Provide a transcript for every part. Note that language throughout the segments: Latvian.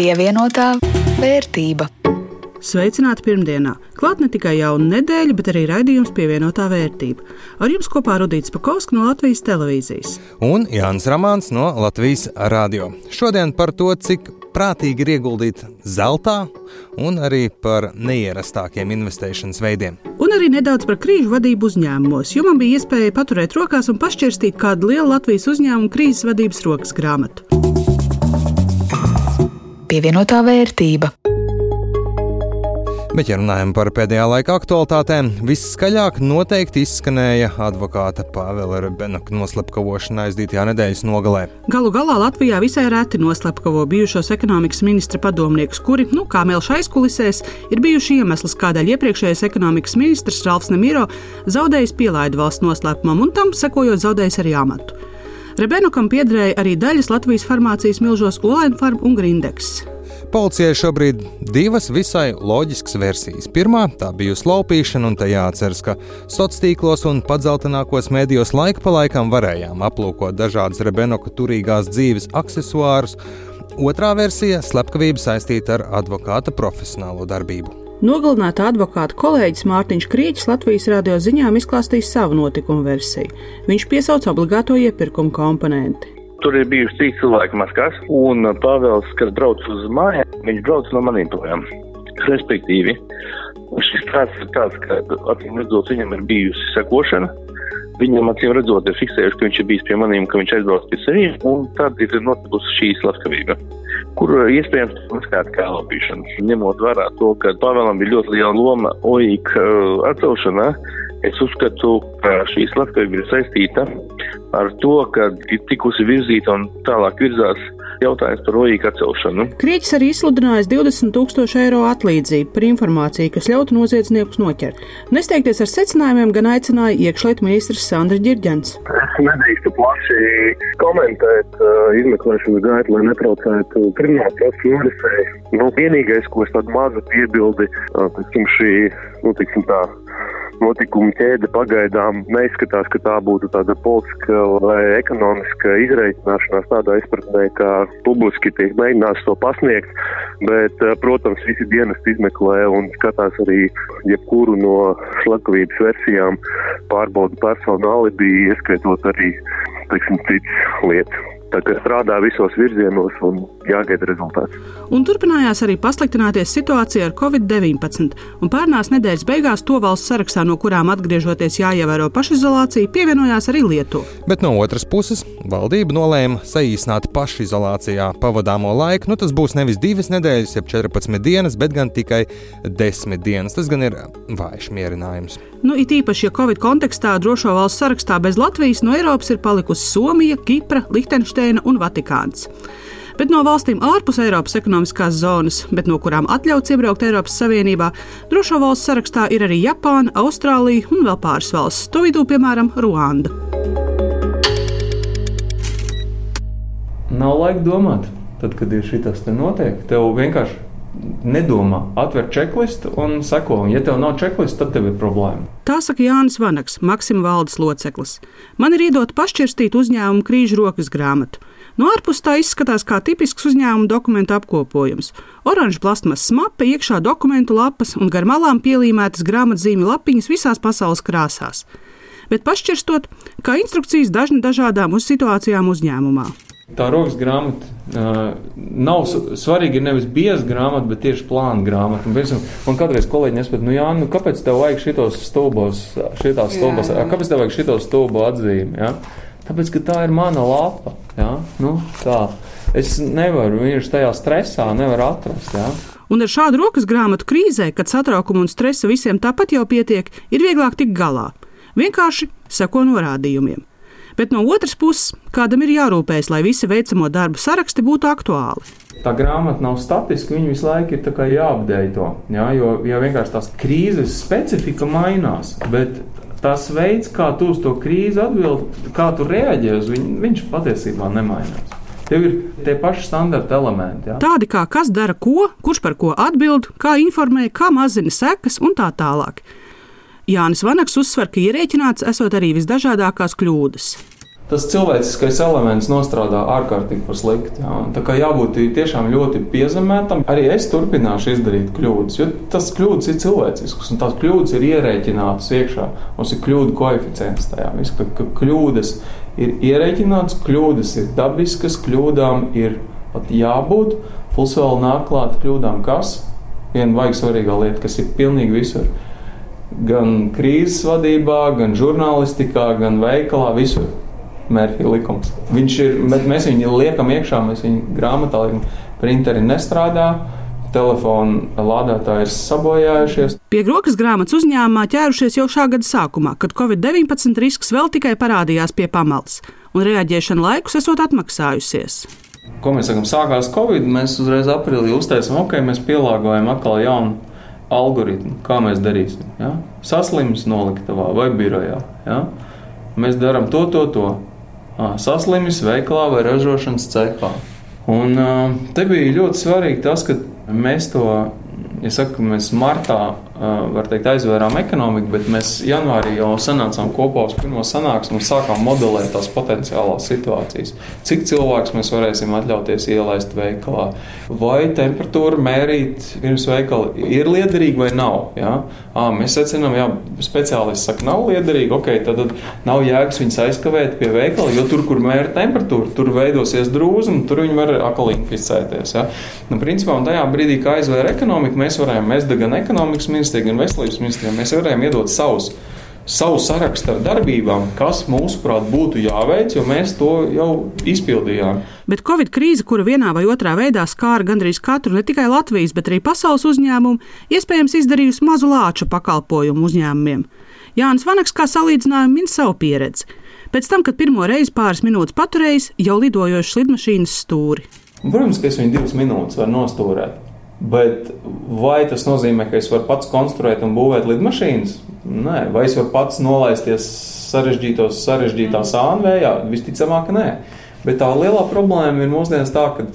Pievienotā vērtība. Sveicināti pirmdienā! Klāt ne tikai jauna nedēļa, bet arī raidījums pievienotā vērtība. Ar jums kopā Rudīts Pakausks no Latvijas televīzijas. Un Jānis Ramāns no Latvijas radio. Šodien par to, cik prātīgi ir ieguldīt zeltā, un arī par neierastākiem investēšanas veidiem. Un arī nedaudz par krīžu vadību uzņēmumos, jo man bija iespēja paturēt rokās un pašķirstīt kādu lielu Latvijas uzņēmumu krīzes vadības rokas grāmatu. Pievienotā vērtība. Bet, ja runājam par pēdējā laika aktualitātēm, visskaļāk noteikti izskanēja advokāta Pāvela Rebenaka noslepkavošana aizdītajā nedēļas nogalē. Galu galā Latvijā visai reti noslepkavo bijušos ekonomikas ministra padomniekus, kuri, nu, kā melš aizkulisēs, ir bijuši iemesls, kādēļ iepriekšējais ekonomikas ministrs Ralfs Nemiro zaudējis pielaidu valsts noslēpumam un tam sekojot zaudējis arī amatu. Rebenukam piederēja arī daļas Latvijas farmācijas milžos Olainfarm un Grindeks. Policijai šobrīd divas visai loģiskas versijas. Pirmā - tā bija slaupīšana, un te jāatceras, ka sociālos tīklos un padzeltenākos mēdījos laika pa laikam varējām aplūkot dažādas Rebenoka turīgās dzīves accessoārus. Otrā versija - slepkavība saistīta ar advokāta profesionālo darbību. Nogalināta advokāta kolēģis Mārtiņš Krīķis Latvijas radio ziņām izklāstīja savu notikumu versiju. Viņš piesauca obligāto iepirkuma komponenti. Tur ir bijuši trīs cilvēki maskās, un Pāvils, kas brauc uz mājām, viņš brauc no projām. Respektīvi, šis stāsts ir tāds, ka acīm redzot, viņam ir bijusi sekošana. Viņam acīm redzot, ir fiksējuši, ka viņš ir bijis pie maniem, ka viņš aizbrauc pie sevis, un tad ir notikusi šī slepkavība, kur iespējams uzskata kā laupīšana. Ņemot vērā to, ka Pāvēlam bija ļoti liela loma OIK uh, atcelšanā, es uzskatu, ka šī slepkavība ir saistīta ar to, ka ir tikusi virzīta un tālāk virzās jautājums par OIK atcelšanu. Krieķis arī izsludinājis 20 tūkstošu eiro atlīdzību par informāciju, kas ļautu noziedzniekus noķert. Nesteigties ar secinājumiem, gan aicināja iekšlietu ministrs Sandra Girģents. Es nedrīkstu plaši komentēt uh, izmeklēšanas gaitu, lai netraucētu kriminālu procesu norisei. Nu, vienīgais, ko es tādu mazu piebildi, uh, teiksim, šī, nu, teiksim tā, notikumu ķēde pagaidām neizskatās, ka tā būtu tāda politiska vai ekonomiska izreikināšanās tādā izpratnē, kā publiski tiek mēģināts to pasniegt, bet, protams, visi dienesti izmeklē un skatās arī jebkuru no slepkavības versijām, pārbauda personu alibi, ieskaitot arī, teiksim, citas lietas. Tā kā strādā visos virzienos un jāgaida rezultāts. Un turpinājās arī pasliktināties situācija ar covid-19, un pērnās nedēļas beigās to valsts sarakstā, no kurām atgriežoties jāievēro pašizolācija, pievienojās arī Lietuva. Bet no otras puses, valdība nolēma saīsināt pašizolācijā pavadāmo laiku. Nu, tas būs nevis divas nedēļas, jeb 14 dienas, bet gan tikai 10 dienas. Tas gan ir vājš mierinājums. Nu, it īpaši, ja Covid kontekstā drošo valstu sarakstā bez Latvijas no Eiropas ir palikusi Somija, Kipra, Lihtenšteina un Vatikāns. Bet no valstīm ārpus Eiropas ekonomiskās zonas, bet no kurām atļauts iebraukt Eiropas Savienībā, drošo valstu sarakstā ir arī Japāna, Austrālija un vēl pāris valstis. To vidū, piemēram, Ruanda. Nav laika domāt, tad, kad ir šis te notiek. Tev vienkārši nedomā, atver čeklistu un seko. Ja tev nav čeklista, tad tev ir problēma. Tā saka Jānis Vanaks, Maksima valdes loceklis. Man ir iedota pašķirstīt uzņēmumu krīžu rokas grāmatu. No ārpuses tā izskatās kā tipisks uzņēmuma dokumentu apkopojums. Oranžs plasmas mape, iekšā dokumentu lapas un gar malām pielīmētas grāmatzīmju lapiņas visās pasaules krāsās. Bet pašķirstot, kā instrukcijas dažni dažādām uz situācijām uzņēmumā. Tā rokas grāmata uh, nav svarīga. Ir nevis bieza grāmata, bet tieši plāna grāmata. Un, piemēram, man kādreiz kolēģi nespēja, nu, jā, nu, kāpēc tev vajag šitos stulbos, šitās jā. kāpēc tev vajag šitos stulbo atzīmi? Ja? Tāpēc, ka tā ir mana lapa. Ja? Nu, tā. Es nevaru, viņš tajā stresā nevar atrast. Ja? Un ar šādu rokas grāmatu krīzē, kad satraukuma un stresa visiem tāpat jau pietiek, ir vieglāk tikt galā. Vienkārši seko norādījumiem bet no otras puses, kādam ir jārūpējas, lai visi veicamo darbu saraksti būtu aktuāli. Tā grāmata nav statiska, viņa visu laiku ir jāapdeito. Ja, jo, jo vienkārši tās krīzes specifika mainās. Bet tas veids, kā tu uz to krīzi atbildi, kā tu reaģē uz viņu, viņš patiesībā nemainās. Tev ir tie paši standarta elementi. Ja? Tādi kā kas dara ko, kurš par ko atbild, kā informē, kā mazina sekas un tā tālāk. Jānis Vanaks uzsver, ka ierēķināts esot arī visdažādākās kļūdas. tas cilvēciskais elements nostrādā ārkārtīgi par sliktu. Jā. Tā kā jābūt tiešām ļoti piezemētam, arī es turpināšu izdarīt kļūdas, jo tas kļūdas ir cilvēcisks un tās kļūdas ir ierēķinātas iekšā. Mums ir kļūdu koeficients tajā. Viss, ka, kļūdas ir ierēķinātas, kļūdas ir dabiskas, kļūdām ir pat jābūt, plus vēl nāk klāt kļūdām kas. Viena vajag svarīga lieta, kas ir pilnīgi visur. Gan krīzes vadībā, gan žurnālistikā, gan veikalā, visur Mērķa likums. Viņš ir, mēs viņu liekam iekšā, mēs viņu grāmatā liekam, printeri nestrādā. Telefona lādētāji ir sabojājušies. Pie rokas grāmatas uzņēmumā ķērušies jau šā gada sākumā, kad Covid-19 risks vēl tikai parādījās pie pamalas, un reaģēšana laikus esot atmaksājusies. Ko mēs sakām, sākās Covid, mēs uzreiz aprīlī uztaisām, ok, mēs pielāgojam atkal jaunu algoritmu, kā mēs darīsim. Ja? Saslims noliktavā vai birojā. Ja? Mēs darām to, to, to saslimis veikalā vai ražošanas cehā. Un te bija ļoti svarīgi tas, ka mēs to, ja saku, mēs martā var teikt, aizvērām ekonomiku, bet mēs janvārī jau sanācām kopā uz pirmo sanāksmu un sākām modelēt tās potenciālās situācijas. Cik cilvēks mēs varēsim atļauties ielaist veikalā, vai temperatūru mērīt pirms veikala ir liederīgi vai nav. Ja? À, mēs secinām, ja speciālists saka, nav liederīgi, ok, tad, tad nav jēgas viņus aizkavēt pie veikala, jo tur, kur mēra temperatūru, tur veidosies drūzumi, tur viņi var akli inficēties. Ja? Nu, principā, tajā brīdī, kad aizvēra ekonomiku, mēs varējām mest gan ekonomikas ministrs, ministrija, gan veselības ministrija, mēs varējām iedot savus, savu sarakstu ar darbībām, kas mūsuprāt būtu jāveic, jo mēs to jau izpildījām. Bet Covid krīze, kura vienā vai otrā veidā skāra gandrīz katru ne tikai Latvijas, bet arī pasaules uzņēmumu, iespējams izdarījusi mazu lāču pakalpojumu uzņēmumiem. Jānis Vanaks kā salīdzinājumu min savu pieredzi. Pēc tam, kad pirmo reizi pāris minūtes paturējis, jau lidojošas lidmašīnas stūri. Protams, ka es viņu divas minūtes varu nostūrēt. Bet vai tas nozīmē, ka es varu pats konstruēt un būvēt lidmašīnas? Nē, vai es varu pats nolaisties sarežģītos, sarežģītās ānvējā? Visticamāk, nē. Bet tā lielā problēma ir mūsdienās tā, ka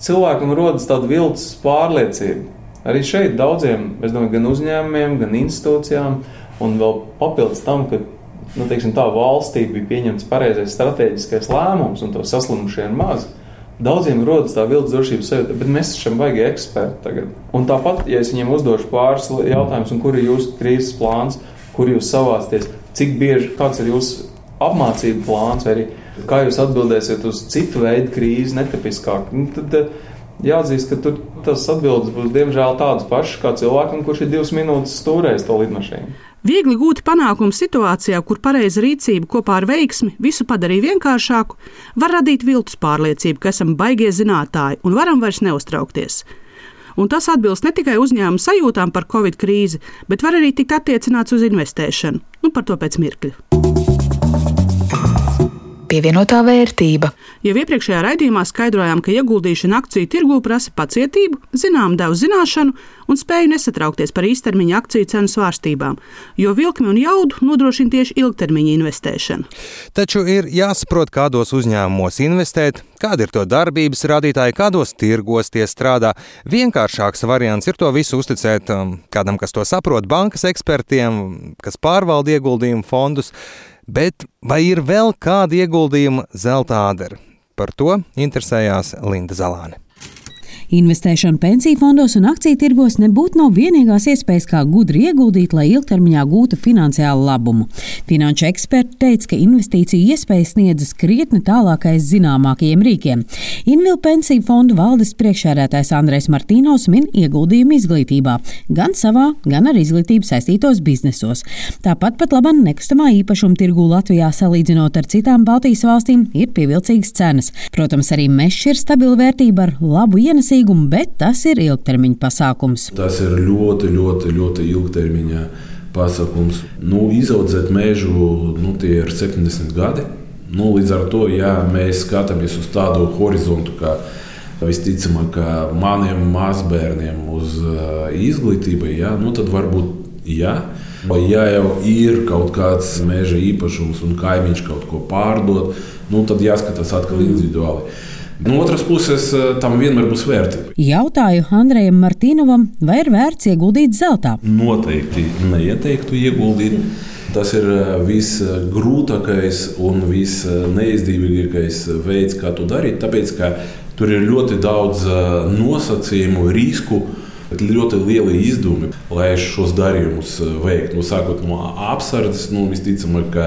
cilvēkam rodas tāda viltus pārliecība. Arī šeit daudziem, es domāju, gan uzņēmumiem, gan institūcijām, un vēl papildus tam, ka nu, teiksim, tā valstī bija pieņemts pareizais strateģiskais lēmums, un to saslimušie ir maz. Daudziem rodas tā vilnas drošības sajūta, bet mēs esam baigi eksperti tagad. Un tāpat, ja es viņiem uzdošu pāris jautājumus, kur ir jūsu krīzes plāns, kur jūs savācaties, cik bieži, kāds ir jūsu apmācību plāns, vai arī kā jūs atbildēsiet uz citu veidu krīzi, netipiskāk, nu, tad eh, jāatzīst, ka tur tas atbildes būs diemžēl tādas pašas kā cilvēkam, kurš ir divas minūtes stūrējis to lidmašīnu. Viegli gūti panākumi situācijā, kur pareiza rīcība kopā ar veiksmi visu padarīja vienkāršāku, var radīt viltus pārliecību, ka esam baigie zinātāji un varam vairs neuztraukties. Un tas atbilst ne tikai uzņēmuma sajūtām par covid krīzi, bet var arī tikt attiecināts uz investēšanu. Nu, par to pēc mirkļa pievienotā vērtība. Jau iepriekšējā raidījumā skaidrojām, ka ieguldīšana akciju tirgū prasa pacietību, zinām devu zināšanu un spēju nesatraukties par īstermiņa akciju cenu svārstībām, jo vilkmi un jaudu nodrošina tieši ilgtermiņa investēšana. Taču ir jāsaprot, kādos uzņēmumos investēt, kādi ir to darbības rādītāji, kādos tirgos tie strādā. Vienkāršāks variants ir to visu uzticēt um, kādam, kas to saprot, bankas ekspertiem, kas pārvalda ieguldījumu fondus. Bet vai ir vēl kādi ieguldījumi zelta āderi? Par to interesējās Linda Zalāne. Investēšana pensiju fondos un akciju tirgos nebūtu nav vienīgās iespējas, kā gudri ieguldīt, lai ilgtermiņā gūtu finansiālu labumu. Finanšu eksperti teica, ka investīciju iespējas sniedzas krietni tālākais zināmākajiem rīkiem. Invil pensiju fondu valdes priekšsēdētājs Andrēs Martīnos min ieguldījumu izglītībā, gan savā, gan ar izglītību saistītos biznesos. Tāpat pat labam nekustamā īpašuma tirgū Latvijā salīdzinot ar citām Baltijas valstīm ir pievilcīgas cenas. Protams, arī mežs ir stabila vērtība ar labu ienesīgumu līgumu, bet tas ir ilgtermiņa pasākums. Tas ir ļoti, ļoti, ļoti ilgtermiņa pasākums. Nu, izaudzēt mežu nu, tie ir 70 gadi. Nu, līdz ar to, ja mēs skatāmies uz tādu horizontu, kā visticamāk, maniem mazbērniem uz uh, izglītību, ja, nu, tad varbūt jā. Vai ja jau ir kaut kāds meža īpašums un kaimiņš kaut ko pārdod, nu, tad jāskatās atkal individuāli. No otras puses, tam vienmēr būs vērtība. Jautāju Andrejam Martīnovam, vai ir vērts ieguldīt zeltā? Noteikti neieteiktu ieguldīt. Tas ir visgrūtākais un visneizdevīgākais veids, kā to darīt. Tāpēc, ka tur ir ļoti daudz nosacījumu, risku. Ļoti lieli izdevumi, lai šos darījumus veiktu. Nu, sākot no apsardzes, nu, visticamāk, ka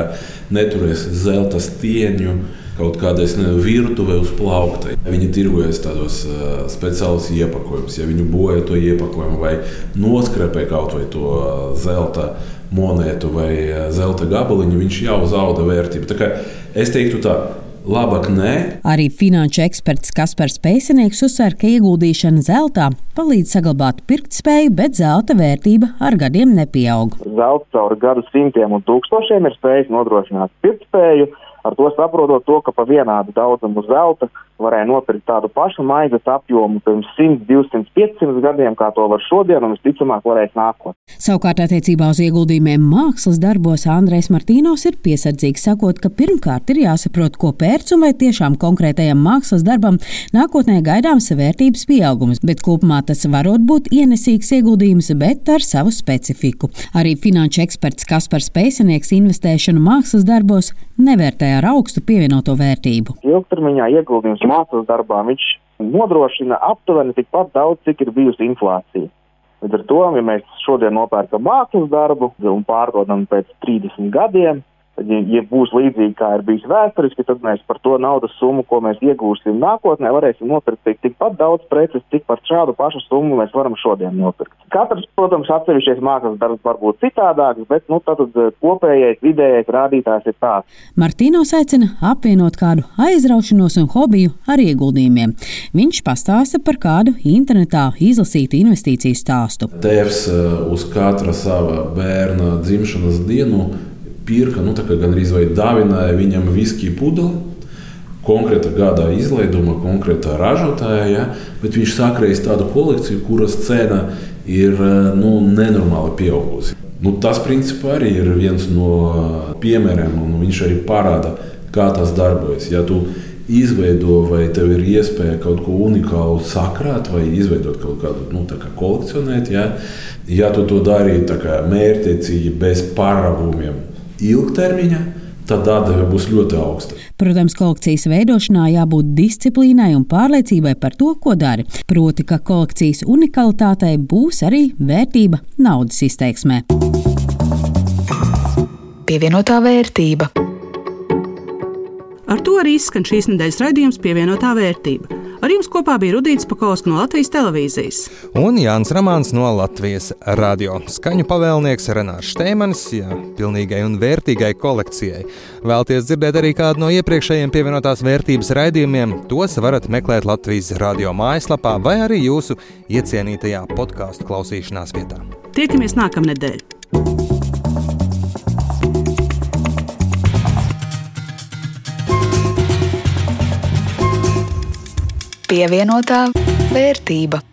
neturēs zelta stieņu, kaut kādais virtuvē uz plaukta. Viņi tirgojas tādos uh, speciālus iepakojumus. Ja viņi bojā to iepakojumu vai noskrapē kaut vai to zelta monētu vai zelta gabaliņu, viņš jau zauda vērtību. Tā kā es teiktu tā. Labāk nē. Arī finanšu eksperts Kaspars Pēcinieks uzsver, ka ieguldīšana zeltā palīdz saglabāt pirktspēju, bet zelta vērtība ar gadiem nepieaug. Zelts caur gadu simtiem un tūkstošiem ir spējis nodrošināt pirktspēju, ar to saprotot to, ka pa vienādu daudzumu zelta varēja nopirkt tādu pašu maizes apjomu pirms 100, 200, 500 gadiem, kā to var šodien, un visticamāk varēs nākotnē. Savukārt, attiecībā uz ieguldījumiem mākslas darbos, Andrēs Martīnos ir piesardzīgs, sakot, ka pirmkārt ir jāsaprot, ko pērts un vai tiešām konkrētajam mākslas darbam nākotnē gaidāms vērtības pieaugums, bet kopumā tas varot būt ienesīgs ieguldījums, bet ar savu specifiku. Arī finanšu eksperts Kaspars Pēcinieks investēšanu mākslas darbos nevērtē ar augstu pievienoto vērtību. Ilgtermiņā ieguldījums mākslas darbā, viņš nodrošina aptuveni tikpat daudz, cik ir bijusi inflācija. Līdz ar to, ja mēs šodien nopērkam mākslas darbu un pārdodam pēc 30 gadiem, Tad, ja, ja būs līdzīgi kā ir bijis vēsturiski, tad mēs par to naudas summu, ko mēs iegūsim nākotnē, varēsim nopirkt tikpat daudz preces, cik par šādu pašu summu mēs varam šodien nopirkt. Katrs, protams, atsevišķais mākslas darbs var būt citādāks, bet nu, tad kopējais vidējais rādītājs ir tāds. Martīnos aicina apvienot kādu aizraušanos un hobiju ar ieguldījumiem. Viņš pastāsta par kādu internetā izlasītu investīciju stāstu. Tēvs eh, uz katra sava bērna dzimšanas dienu pirka, nu, gandrīz vai dāvināja viņam viskiju pudeli. Konkrēta gada izlaiduma, konkrēta ražotāja, ja, bet viņš sakrējis tādu kolekciju, kuras cena ir nu, nenormāli pieaugusi. Nu, tas, principā, arī ir viens no piemēriem, un viņš arī parāda, kā tas darbojas. Ja tu izveido, vai tev ir iespēja kaut ko unikālu sakrāt, vai izveidot kaut kādu nu, kā kolekcionēt, ja, ja tu to dari mērķiecīgi, bez pārāvumiem, ilgtermiņa, tad atdeve būs ļoti augsta. Protams, kolekcijas veidošanā jābūt disciplīnai un pārliecībai par to, ko dari. Proti, ka kolekcijas unikalitātei būs arī vērtība naudas izteiksmē. Pievienotā vērtība. Ar to arī izskan šīs nedēļas raidījums pievienotā vērtība. Ar jums kopā bija Rudīts Pakausks no Latvijas televīzijas. Un Jānis Ramāns no Latvijas radio. Skaņu pavēlnieks Renārs Šteimanis, jā, pilnīgai un vērtīgai kolekcijai. Vēlties dzirdēt arī kādu no iepriekšējiem pievienotās vērtības raidījumiem, tos varat meklēt Latvijas radio mājaslapā vai arī jūsu iecienītajā podkāstu klausīšanās vietā. Tiekamies nākamnedēļ! Pievienotā vērtība.